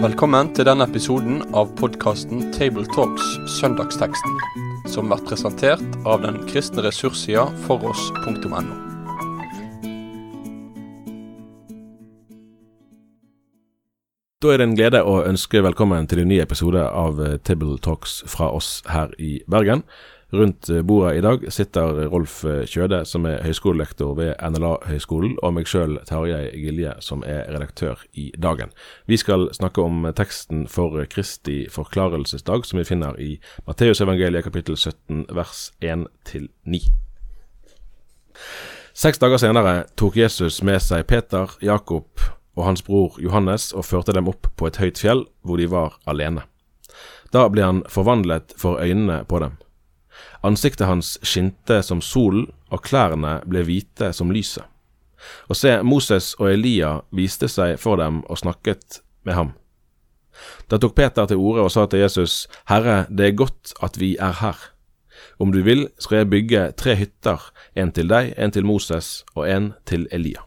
Velkommen til denne episoden av podkasten Tabletalks Søndagsteksten, som blir presentert av den kristne ressurssida foross.no. Da er det en glede å ønske velkommen til en ny episode av eh, Table Talks fra oss her i Bergen. Rundt eh, bordet i dag sitter Rolf eh, Kjøde, som er høyskolelektor ved NLA-høgskolen, og meg sjøl, Tarjei Gilje, som er redaktør i Dagen. Vi skal snakke om teksten for Kristi forklarelsesdag, som vi finner i Matteusevangeliet kapittel 17 vers 1-9. Seks dager senere tok Jesus med seg Peter, Jakob og hans bror Johannes og førte dem opp på et høyt fjell, hvor de var alene. Da ble han forvandlet for øynene på dem. Ansiktet hans skinte som solen, og klærne ble hvite som lyset. Og se, Moses og Elia viste seg for dem og snakket med ham. Da tok Peter til orde og sa til Jesus, Herre, det er godt at vi er her. Om du vil, skal jeg bygge tre hytter, en til deg, en til Moses og en til Elia.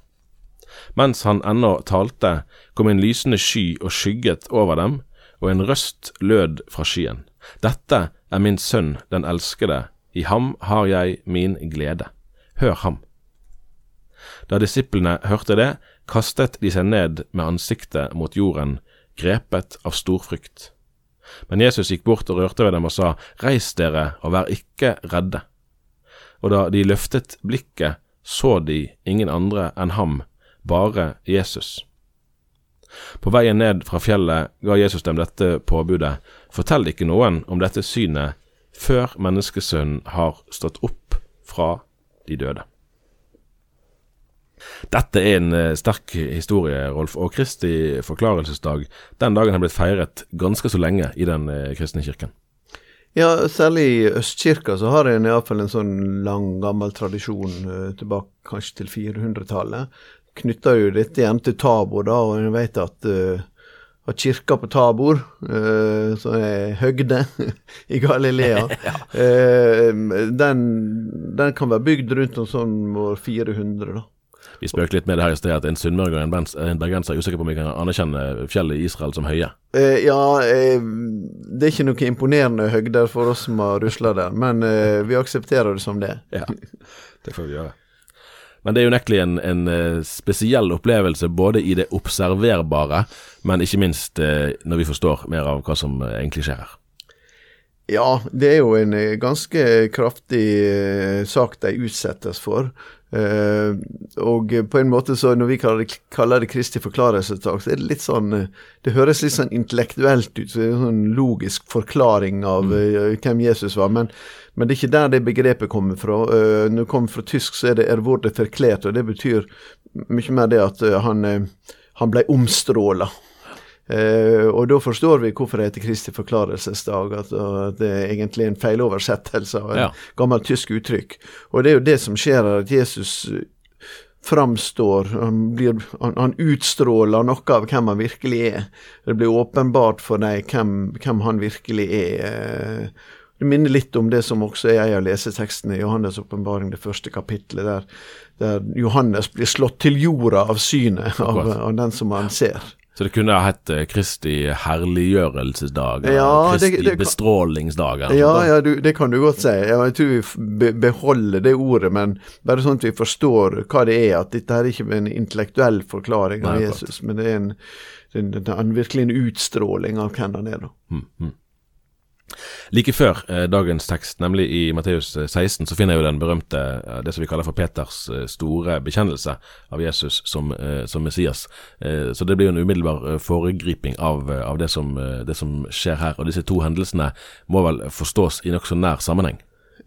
Mens han ennå talte, kom en lysende sky og skygget over dem, og en røst lød fra skyen. Dette er min sønn, den elskede, i ham har jeg min glede. Hør ham. Da disiplene hørte det, kastet de seg ned med ansiktet mot jorden, grepet av stor frykt. Men Jesus gikk bort og rørte ved dem og sa, Reis dere og vær ikke redde. Og da de løftet blikket, så de ingen andre enn ham, bare Jesus. På veien ned fra fjellet ga Jesus dem dette påbudet. Fortell ikke noen om dette synet før menneskesønnen har stått opp fra de døde. Dette er en eh, sterk historie, Rolf, og Kristi forklarelsesdag den dagen har blitt feiret ganske så lenge i den eh, kristne kirken. Ja, særlig i Østkirka så har en iallfall en sånn lang, gammel tradisjon eh, tilbake kanskje til 400-tallet, knytter jo dette igjen til Tabor, da, og en vet at, uh, at kirka på Tabor, uh, som er høgde i Galilea, ja. uh, den, den, kan være bygd rundt om sånn år 400, da. Vi spøkte litt med det her i sted, at en sunnmøring og en bergenser er usikker på om vi kan anerkjenne fjellet i Israel som høye. Eh, ja, eh, det er ikke noe imponerende høgder for oss som har rusla der, men eh, vi aksepterer det som det. Ja, det får vi gjøre. Men det er unektelig en, en uh, spesiell opplevelse både i det observerbare, men ikke minst uh, når vi forstår mer av hva som uh, egentlig skjer her. Ja, det er jo en ganske kraftig sak de utsettes for. Uh, og på en måte så når vi kaller det, kaller det Kristi forklarelsesdag, så er det litt sånn Det høres litt sånn intellektuelt ut, så det er en sånn logisk forklaring av uh, hvem Jesus var. Men, men, det er ikke der det begrepet kommer fra. Uh, når det kommer fra tysk, så er det 'er wurde verklært', og det betyr mye mer det at han, han ble omstråla. Uh, og da forstår vi hvorfor det heter Kristi forklarelsesdag. At, at det er egentlig en feiloversettelse av et ja. gammelt tysk uttrykk. Og det er jo det som skjer her, at Jesus eh, framstår Han, blir, han, han utstråler noe av hvem han virkelig er. Det blir åpenbart for deg hvem, hvem han virkelig er. Uh, det minner litt om det som også er en av lesetekstene i Johannes' åpenbaring, det første kapitlet, der, der, Johannes blir slått til jorda av synet av, av den som han ser. Så det kunne ha hett eh, Kristi herliggjørelsesdag, ja, Kristi det, det, bestrålingsdag? Ja, ja du, det kan du godt si. Jeg tror vi beholder det ordet, men bare sånn at vi forstår hva det er. At dette er ikke en intellektuell forklaring av Nei, Jesus, men det er en, en, en, virkelig en utstråling av hvem han er. da. Mm, mm. Like før eh, dagens tekst, nemlig i Matteus 16, eh, så finner jeg jo den berømte, eh, det som vi kaller for Peters eh, store bekjennelse av Jesus som, eh, som Messias. Eh, så det blir jo en umiddelbar foregriping av, av det, som, det, som, skjer her. Og disse to hendelsene må vel forstås i nokså nær sammenheng?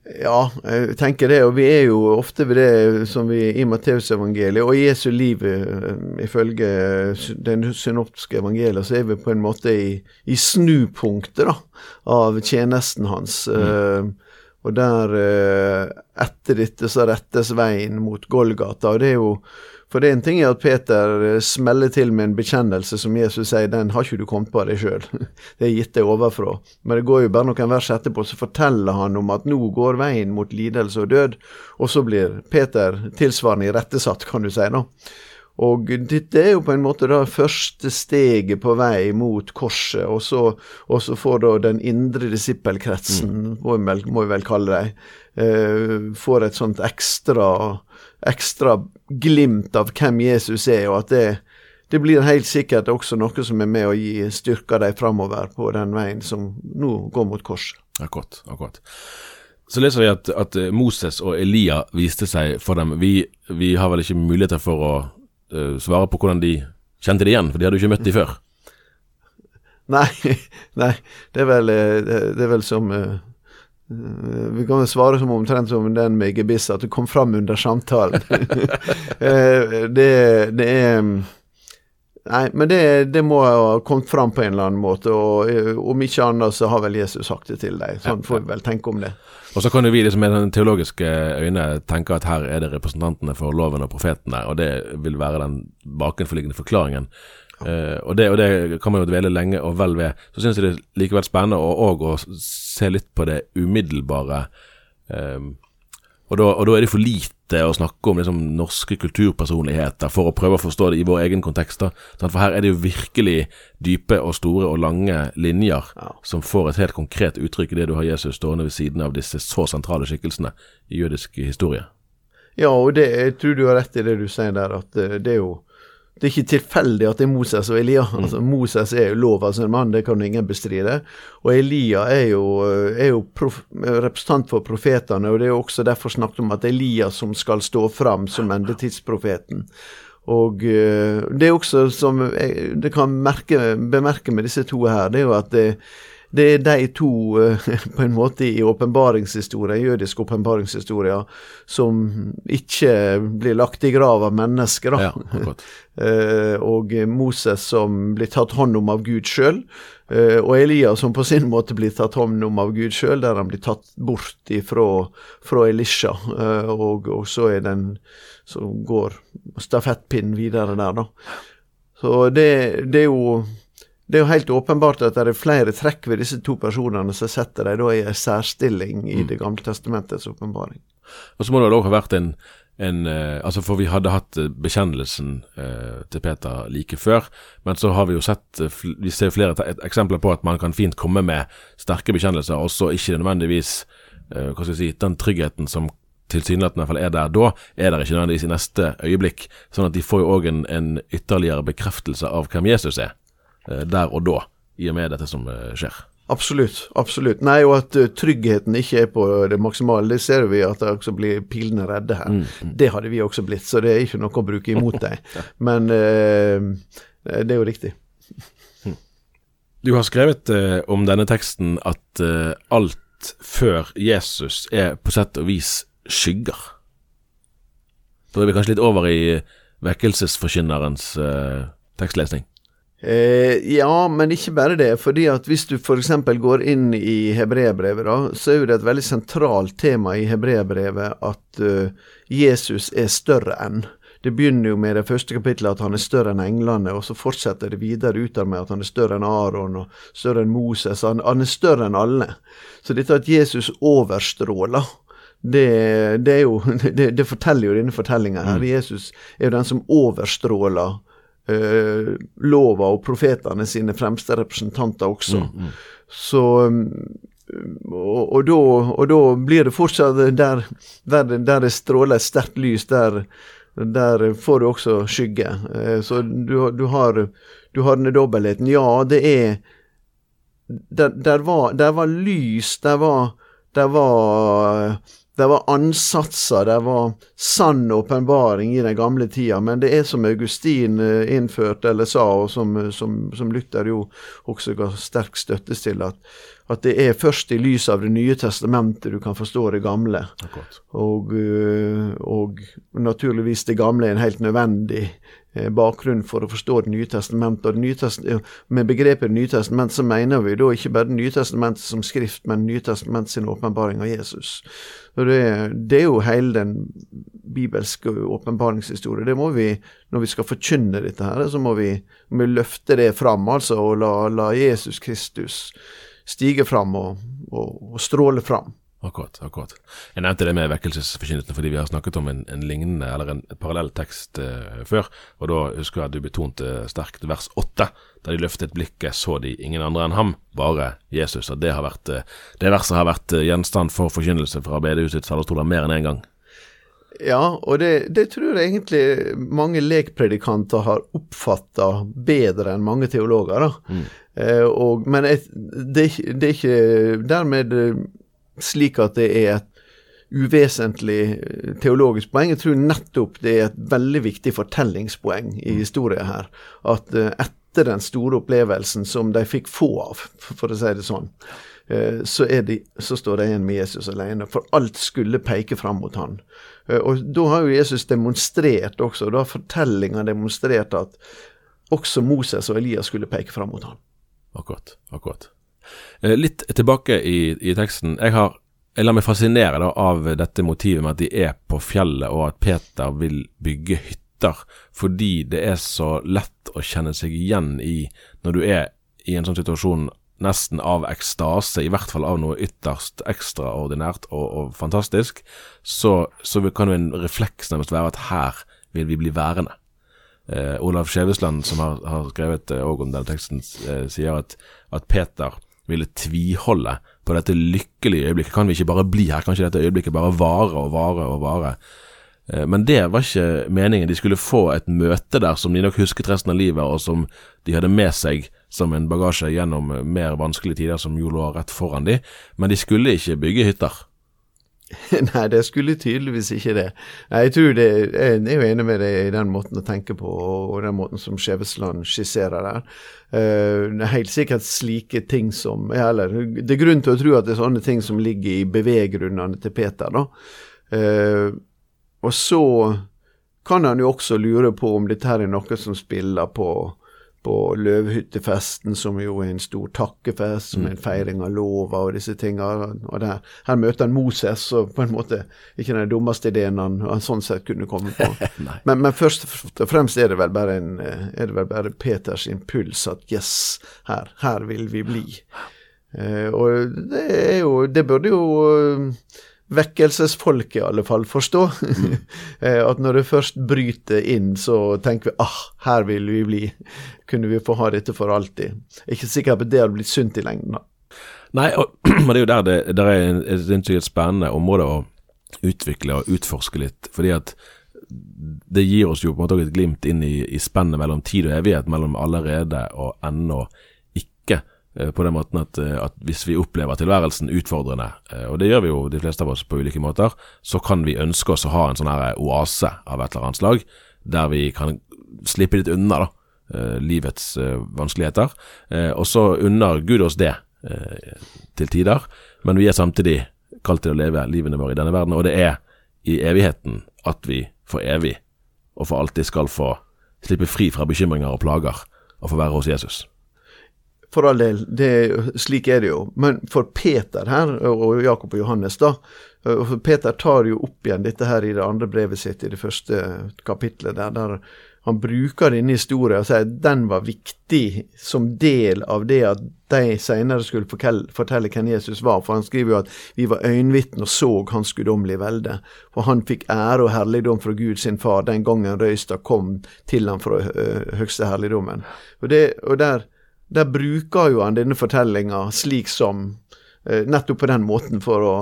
Ja, jeg tenker det. Og vi er jo ofte ved det som vi i Matteusevangeliet og i Jesu liv, eh, ifølge den synoptiske evangeliet, så er vi på en måte i, i snupunktet da, av tjenesten hans. Mm. Og der, eh, etter dette, så rettes veien mot Golgata. Og det er jo For det er en ting at Peter eh, smeller til med en bekjennelse som Jesus sier, den har ikke du kommet på deg sjøl. Det er gitt deg overfra. Men det går jo bare noen vers etterpå, så forteller han om at nå går veien mot lidelse og død. Og så blir Peter tilsvarende irettesatt, kan du si. da. Og dette er jo på en måte da første steget på vei mot korset, og så, og så får da den indre disippelkretsen, mm. må, vi vel, må vi vel kalle dem, eh, får et sånt ekstra, ekstra glimt av hvem Jesus er, og at det, det blir helt sikkert også noe som er med å gi styrka dem framover på den veien som nå går mot korset. Akkurat, akkurat. Så leser vi at, at Moses og Elia viste seg for dem. Vi, vi har vel ikke muligheter for å uh, svare på hvordan de kjente det igjen, for de hadde jo ikke møtt de før. Nei, nei, det er vel, eh, det er vel som uh, Vi kan svare som omtrent som den med gebiss, at du kom fram under samtalen. det, det, er Nei, men det, det, må ha kommet fram på en eller annen måte, og om ikke annet så har vel Jesus sagt det til deg. Sånn får vi vel tenke om det. Og så kan jo vi liksom med den teologiske øyne tenke at her er det representantene for loven og profetene, og det vil være den bakenforliggende forklaringen. Uh, og, det, og, det, kan man jo dvele lenge og vel ved. Så syns jeg det er likevel spennende å, å se litt på det umiddelbare. Um, og, da, og da er det for lite å snakke om liksom, norske kulturpersonligheter for å prøve å forstå det i vår egen kontekst. Da. For her er det jo virkelig dype og store og lange linjer ja. som får et helt konkret uttrykk i det du har Jesus stående ved siden av disse så sentrale skikkelsene i jødisk historie. Ja, og det, jeg tror du har rett i det du sier der, at eh, det er jo det er ikke tilfeldig at det er Moses og Elia. Mm. Altså, Moses er jo lovens mann, det kan ingen bestride. Og Elia er jo, er jo prof, representant for profetene, og det er jo også derfor snakket om at det er Elia som skal stå fram som endetidsprofeten. Og uh, det er også som det kan merke, bemerke med disse to her, det er jo at det, det er de to, eh, på en måte, i åpenbaringshistorie, jødisk åpenbaringshistorie, som ikke blir lagt i grav av mennesker. Ja, uh, og Moses som blir tatt hånd om av Gud sjøl, uh, og Elias som på sin måte blir tatt hånd om av Gud sjøl, der han blir tatt bort ifra, fra Elisha. Og, og, så er den som går stafettpinnen videre der, da. Så det, det er jo det er jo helt åpenbart at det er flere trekk ved disse to personene som setter dem i en særstilling i mm. Det gamle testamentets åpenbaring. Og så må det òg ha vært en, en uh, altså For vi hadde hatt uh, bekjennelsen eh, til Peter like før, men så har vi jo sett Vi ser flere eksempler på at man kan fint komme med sterke bekjennelser, og så ikke nødvendigvis hva skal jeg si, den tryggheten som tilsynelatende i hvert fall er der da, er der ikke nødvendigvis i neste øyeblikk. Sånn at de får jo òg en, en ytterligere bekreftelse av hvem Jesus er. Eh, der og da, i og med dette som eh, skjer. Absolutt. absolutt. Nei, og at uh, tryggheten ikke er på det maksimale, det ser vi at det også blir pilene redde her. Mm, mm. Det hadde vi også blitt, så det er ikke noe å bruke imot deg. Men eh, det er jo riktig. Du har skrevet eh, om denne teksten at alt før Jesus er på sett og vis skygger. Da er vi kanskje litt over i vekkelsesforkynnerens tekstlesning? Eh, ja, men ikke bare det. fordi at Hvis du f.eks. går inn i hebreerbrevet, så er det et veldig sentralt tema i hebreerbrevet at uh, Jesus er større enn. Det begynner jo med det første kapittelet at han er større enn englene, og så fortsetter det videre utover med at han er større enn Aron og større enn Moses. Han, han er større enn alle. Så dette at Jesus overstråler, det, det, jo, det, det, forteller jo denne fortellinga her. Mm. Jesus er jo den som overstråler eh, lova og profetene sine fremste representanter også. Mm, mm. Så og, og, da, og, da, blir det fortsatt der, der, der det stråler et sterkt lys, der, der får du også skygge. Eh, så du, du, har, du har denne dobbeltheten. Ja, det er der, der, var, der var lys, der var, der var det var ansatser, det var sann åpenbaring i den gamle tida, men det er som Augustin eh, innførte eller sa, og som, som, som Luther jo også ga sterk støtte til, at, at det er først i lys av Det nye testamentet du kan forstå det gamle. Og, øh, og naturligvis det gamle er en helt nødvendig eh, bakgrunn for å forstå det nye testamentet, med begrepet Det nye testamentet så mener vi da ikke bare Det nye testamentet som skrift, men Det nye testamentet sin åpenbaring av Jesus. Og det, det er jo hele den bibelske åpenbaringshistorie. Det må vi, når vi skal forkynne dette her, så må vi, må vi løfte det fram, altså, og la, la Jesus Kristus stige fram og, og, og stråle fram. Akkurat. akkurat. Jeg nevnte det med vekkelsesforkynnelsen fordi vi har snakket om en, en lignende, eller en parallell tekst eh, før. Og da husker jeg at du betonte sterkt vers åtte, da de løftet blikket så de ingen andre enn ham, bare Jesus. Og det, har vært, uh, det verset har vært uh, gjenstand for forkynnelse fra bedehusets talerstoler mer enn én en gang. Ja, og det, det, tror jeg egentlig mange lekpredikanter har oppfatta bedre enn mange teologer. Mm. og, men et, det, det, er ikke dermed slik at det er et uvesentlig eh, teologisk poeng. Jeg tror nettopp det er et veldig viktig fortellingspoeng i historien her. At uh, etter den store opplevelsen som de fikk få av, for å si det sånn, uh, så, de, så, står de igjen med Jesus alene. For alt skulle peke fram mot han. Uh, og da har jo Jesus demonstrert også, da har fortellinga demonstrert at også Moses og Elias skulle peke fram mot han. Akkurat. Akkurat. Eh, litt tilbake i, i teksten. Jeg, har, jeg lar meg fascinere da, av dette motivet med at de er på fjellet, og at Peter vil bygge hytter, fordi det er så lett å kjenne seg igjen i når du er i en sånn situasjon nesten av ekstase, i hvert fall av noe ytterst ekstraordinært og, og fantastisk, så, så, kan jo en refleks nærmest være at her vil vi bli værende. Eh, Olav Skjevesland, som har, har skrevet eh, om denne teksten, eh, sier at, at Peter ville tviholde på dette lykkelige øyeblikket. Kan vi ikke bare bli her? Kan ikke dette øyeblikket bare vare og vare og vare? Eh, men det var ikke meningen. De skulle få et møte der som de nok husket resten av livet, og som de hadde med seg som en bagasje gjennom mer vanskelige tider som jo lå rett foran de. Men de skulle ikke bygge hytter. Nei, det skulle tydeligvis ikke det. Jeg tror det, jeg er jo enig med deg i den måten å tenke på, og den måten som Skjevesland skisserer der. Uh, det er helt sikkert slike ting som eller, Det er grunn til å tro at det er sånne ting som ligger i beveggrunnene til Peter. da. Uh, og så kan han jo også lure på om dette her er noe som spiller på på løvhyttefesten, som jo er en stor takkefest, som er en mm. feiring av lova og disse tingene. Her møter han Moses, og på en måte ikke den dummeste ideen han, han sånn sett kunne komme på. men, men, først og fremst er det vel bare, en, er det vel bare Peters impuls at yes, her, her vil vi bli. Uh, og det er jo Det burde jo vekkelsesfolk i alle fall forstå. Mm. Eh, at når det først bryter inn, så tenker vi ah, her vil vi bli. Kunne vi få ha dette for alltid? Jeg er ikke sikker på at det hadde blitt sunt i lengden. da. Nei, og, men det er jo der det, der er et, et spennende område å utvikle og utforske litt. fordi at det gir oss jo på en måte et glimt inn i, i spennet mellom tid og evighet, mellom allerede og ennå på den måten at, eh, at, hvis vi opplever tilværelsen utfordrende, eh, og det gjør vi jo de fleste av oss på ulike måter, så kan vi ønske oss å ha en sånn her oase av et eller annet slag, der vi kan slippe litt unna da, livets vanskeligheter. Og så unner Gud oss det til tider, men vi er samtidig kalt til å leve livene våre i denne verden, og det er i evigheten at vi for evig og for alltid skal få slippe fri fra bekymringer og plager og få være hos Jesus. For all del, det, slik er det jo. Men for Peter her, og Jakob og Johannes, da for Peter tar jo opp igjen dette her i det andre brevet sitt, i det første kapitlet, der, der han bruker denne historien og sier at den var viktig som del av det at de senere skulle fortelle, hvem Jesus var. For han skriver jo at vi var øyenvitner og så hans guddommelige velde. For han fikk ære og herligdom fra Gud sin far den gangen røysta kom til ham fra høgste herligdommen. Og, det, og der der bruker jo han denne fortellinga slik som eh, Nettopp på den måten for å,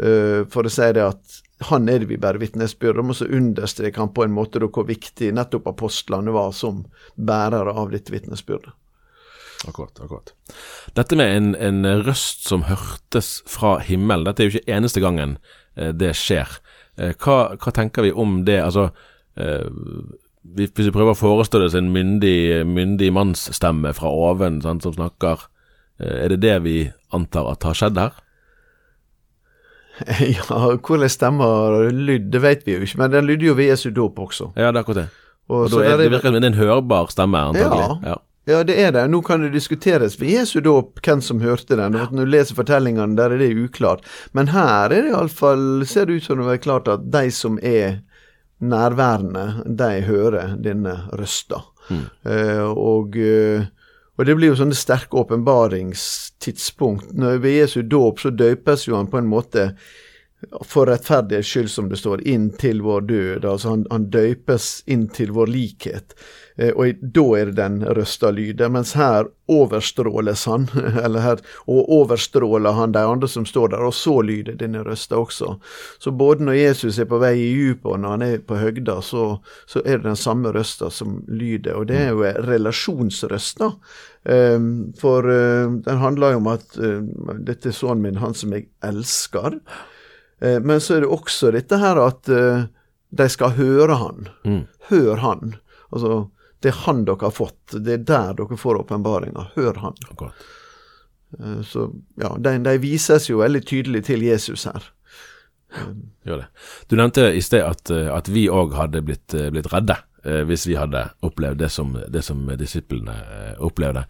eh, for å si det at han er det vi bærer vitnesbyrd om, og så understreker han på en måte hvor viktig nettopp apostlene var som bærere av dette vitnesbyrdet. Akkurat. akkurat. Dette med en, en, røst som hørtes fra himmelen, dette er jo ikke eneste gangen eh, det skjer. Hva, hva, tenker vi om det? Altså, hvis vi prøver å forestille oss en myndig, myndig mannsstemme fra oven sant, som snakker Eh, er det det vi antar at har skjedd her? Ja, hvordan stemmer lyd, det vet vi jo ikke, men den lyder jo ved Jesu dåp også. Ja, det er akkurat det. Og Og da er, der det virker som det en hørbar stemme, antagelig. Ja. Ja, det er det. Nå kan det diskuteres ved Jesu dåp hvem som hørte den. Når du leser fortellingene, der er det uklart. Men her er det iallfall, ser det ut som det er klart at de som er nærværende, de hører denne røsta. Eh, og, eh, og det blir jo sånne sterke åpenbaringstidspunkt. Når Ved Jesu dåp så døpes jo han på en måte for rettferdighets skyld, som det står, inn til vår død. Altså han, han døpes inn til vår likhet. Eh, og da er det den røsta lyder. Mens her overstråles han, eller her, og overstråler han de andre som står der, og så lyder denne røsta også. Så både når Jesus er på vei i dypet, og når han er på høgda, så, så er det den samme røsta som lyder. Og det er jo relasjonsrøsta. Um, for uh, den handler jo om at uh, dette er sønnen min, han som jeg elsker. Eh, men så er det også dette her at eh, de skal høre han. Hør han. Altså, det er han dere har fått. Det er der dere får åpenbaringa. Hør han. Akkurat. Eh, så ja, de, de vises jo veldig tydelig til Jesus her. Gjør det. Du nevnte i sted at, eh, at vi òg hadde blitt, eh, blitt redde eh, hvis vi hadde opplevd det som, det som disiplene eh, opplevde.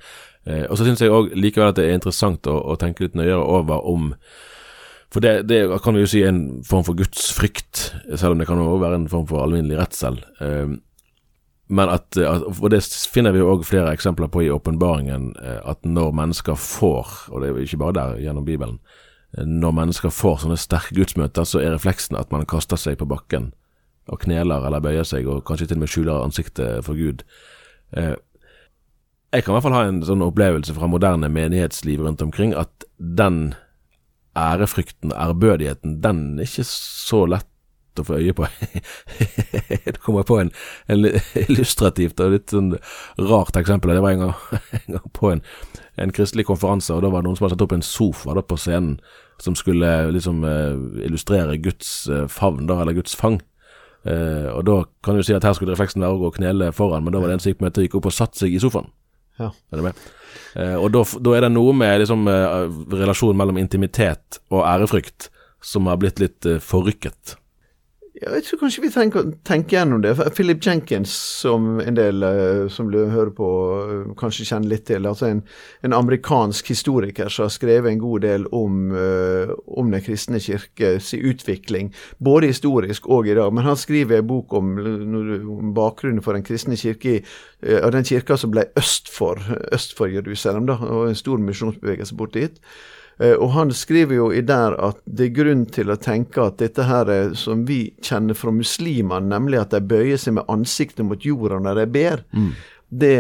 Eh, og så syns jeg òg likevel at det er interessant å, å tenke litt nøyere over om For det, det kan vi jo si er en form for Guds frykt, selv om det kan også være en form for alminnelig redsel. Eh, men at, at Og det finner vi òg flere eksempler på i åpenbaringen, eh, at når mennesker får, og det er ikke bare der gjennom Bibelen, eh, når mennesker får sånne sterke gudsmøter, så er refleksen at man kaster seg på bakken og kneler eller bøyer seg, og kanskje til og med skjuler ansiktet for Gud. Eh, jeg kan i hvert fall ha en sånn opplevelse fra moderne menighetsliv rundt omkring, at den ærefrykten, ærbødigheten, den er ikke så lett å få øye på. det kommer på en, en illustrativt og litt sånn rart eksempel. Det var en gang, en gang på en, en kristelig konferanse, og da var det noen som hadde satt opp en sofa da, på scenen som skulle liksom eh, illustrere Guds eh, favn, da, eller Guds fang. Eh, og da kan du si at her skulle refleksen være å gå og knele foran, men da var det en som gikk med og gikk opp og satte seg i sofaen. Ja. Eh, og da, da er det noe med liksom, eh, relasjonen mellom intimitet og ærefrykt som har blitt litt eh, forrykket. Ja, jeg tror kanskje vi tenker, tenker gjennom det. Philip Jenkins, som en del eh, som du hører på, eh, kanskje kjenner litt til. altså En, en amerikansk historiker som har skrevet en god del om, eh, om Den kristne kirkes utvikling, både historisk og i dag. Men han skriver en bok om, om bakgrunnen for Den kristne kirke, av den kirka som ble øst for, øst for Jerusalem. da, og En stor misjonsbevegelse bort dit. Eh, Og han skriver jo i der at det er grunn til å tenke at dette her er som vi kjenner fra muslimene, nemlig at de bøyer seg med ansiktet mot jorda når de ber, det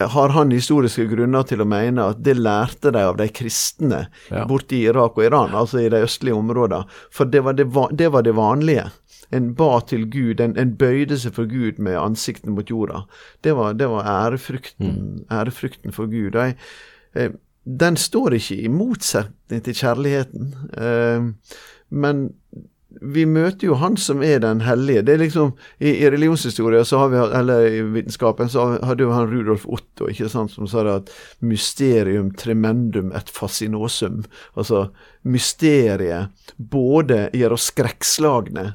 har han historiske grunner til å mene at det lærte de av de kristne Ja. borte i Irak og Iran, altså i de østlige områdene. For det var det, det, var det vanlige. En ba til Gud, en, en bøyde seg for Gud med ansiktet mot jorda. Det var, det var ærefrykten, ærefrykten for Gud. Og jeg, eh, den står ikke i motsetning til kjærligheten. Eh, men vi møter jo han som er den hellige. Det er liksom, I, i religionshistoria, så har vi, eller i vitenskapen, så hadde jo han Rudolf Otto ikke sant, som sa det at mysterium tremendum et fascinosum. Altså mysteriet både gjør oss skrekkslagne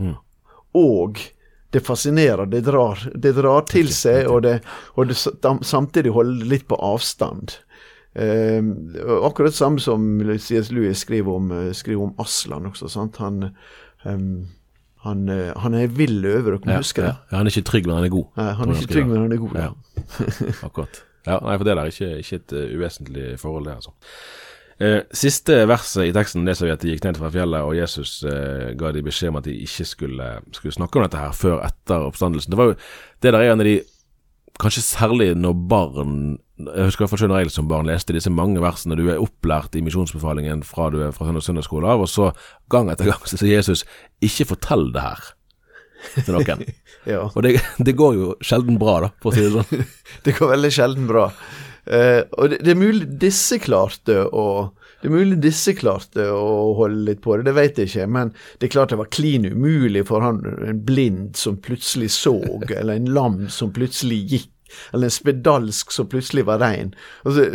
og det fascinerer. Det drar, det drar til seg, og det, og det samtidig holder litt på avstand. Eh, akkurat samme som C.S. Lewis skriver om, eh, skriver om Aslan også. sant? Han, um, han, eh, han er vill over, å kunne ja, huske det. Ja, han er ikke trygg, men han er god. Nei, han er ikke trygg, men han er god. Ja. Akkurat. Ja, nei, for det er ikke, ikke et uh, uvesentlig forhold, det, altså. Eh, siste verset i teksten leser vi at de gikk ned fra fjellet, og Jesus eh, ga de beskjed om at de ikke skulle, skulle snakke om dette her før etter oppstandelsen. Det var jo, det der er en av de Kanskje særlig når barn Jeg husker i hvert fall når jeg som barn leste disse mange versene. Du er opplært i misjonsbefalingen fra du er fra søndagsskole av, og så gang etter gang så sier Jesus 'ikke fortell det her' til noen. Ja. Og det, det går jo sjelden bra, da, for å si det sånn. Det går veldig sjelden bra. Eh, og det, det er mulig disse klarte å det er mulig disse klarte å holde litt på det, det vet jeg ikke. Men det er klart det var klin umulig for han en blind som plutselig så, eller en lam som plutselig gikk, eller en spedalsk som plutselig var rein. Altså,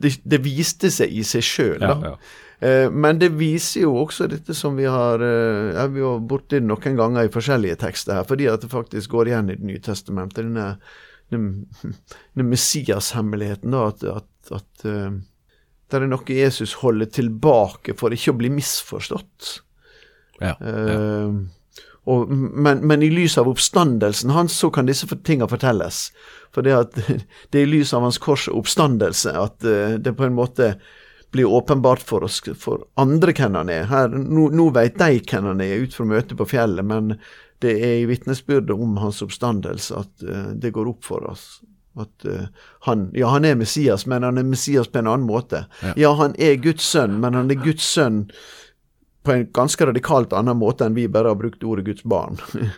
det, det viste seg i seg sjøl, da. Ja, ja. Eh, Men det viser jo også dette som vi har eh, ja, Vi var borti noen ganger i forskjellige tekster her, fordi at det faktisk går igjen i Det nye testamentet. Denne, denne, Messias-hemmeligheten, at, at, at det er noe Jesus holder tilbake for ikke å bli misforstått. Ja, ja. Uh, og, men, men i lys av oppstandelsen hans så kan disse tinga fortelles. For det, at, det er i lys av hans kors og oppstandelse at uh, det på en måte blir åpenbart for oss, for andre hvem han er. Her, nå, nå vet de hvem han er ut fra møtet på fjellet, men det er i vitnesbyrdet om hans oppstandelse at uh, det går opp for oss. At uh, han, ja, han er Messias, men han er Messias på en annen måte. Ja. Ja, han er Guds sønn, men han er Guds sønn på en ganske radikalt annen måte enn vi bare har brukt ordet Guds barn.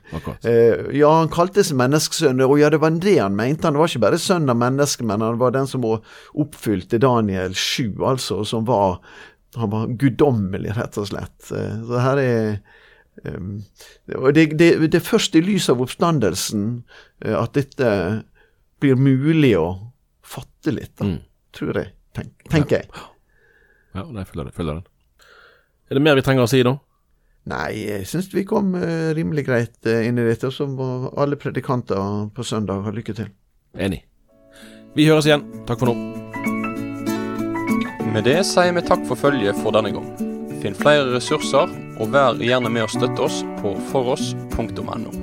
Eh, ja, han kalte seg menneskesønn, og ja, det var det han mente. Han var ikke bare sønn av mennesket, men han var den som oppfylte Daniel 7, altså, som var Han var guddommelig, rett og slett. Uh, så her er um, det, det, det er først i lys av oppstandelsen at dette blir mulig å fatte litt, da, Mm. tror jeg. Tenk, tenker jeg. Ja, nei, følger det. Følger den. Er det mer vi trenger å si, da? Nei, jeg syns vi kom uh, rimelig greit uh, inn i dette, og så må alle predikanter på søndag ha lykke til. Enig. Vi høres igjen. Takk for nå. Med det sier vi takk for følget for denne gang. Finn flere ressurser, og vær gjerne med å støtte oss på foross.no.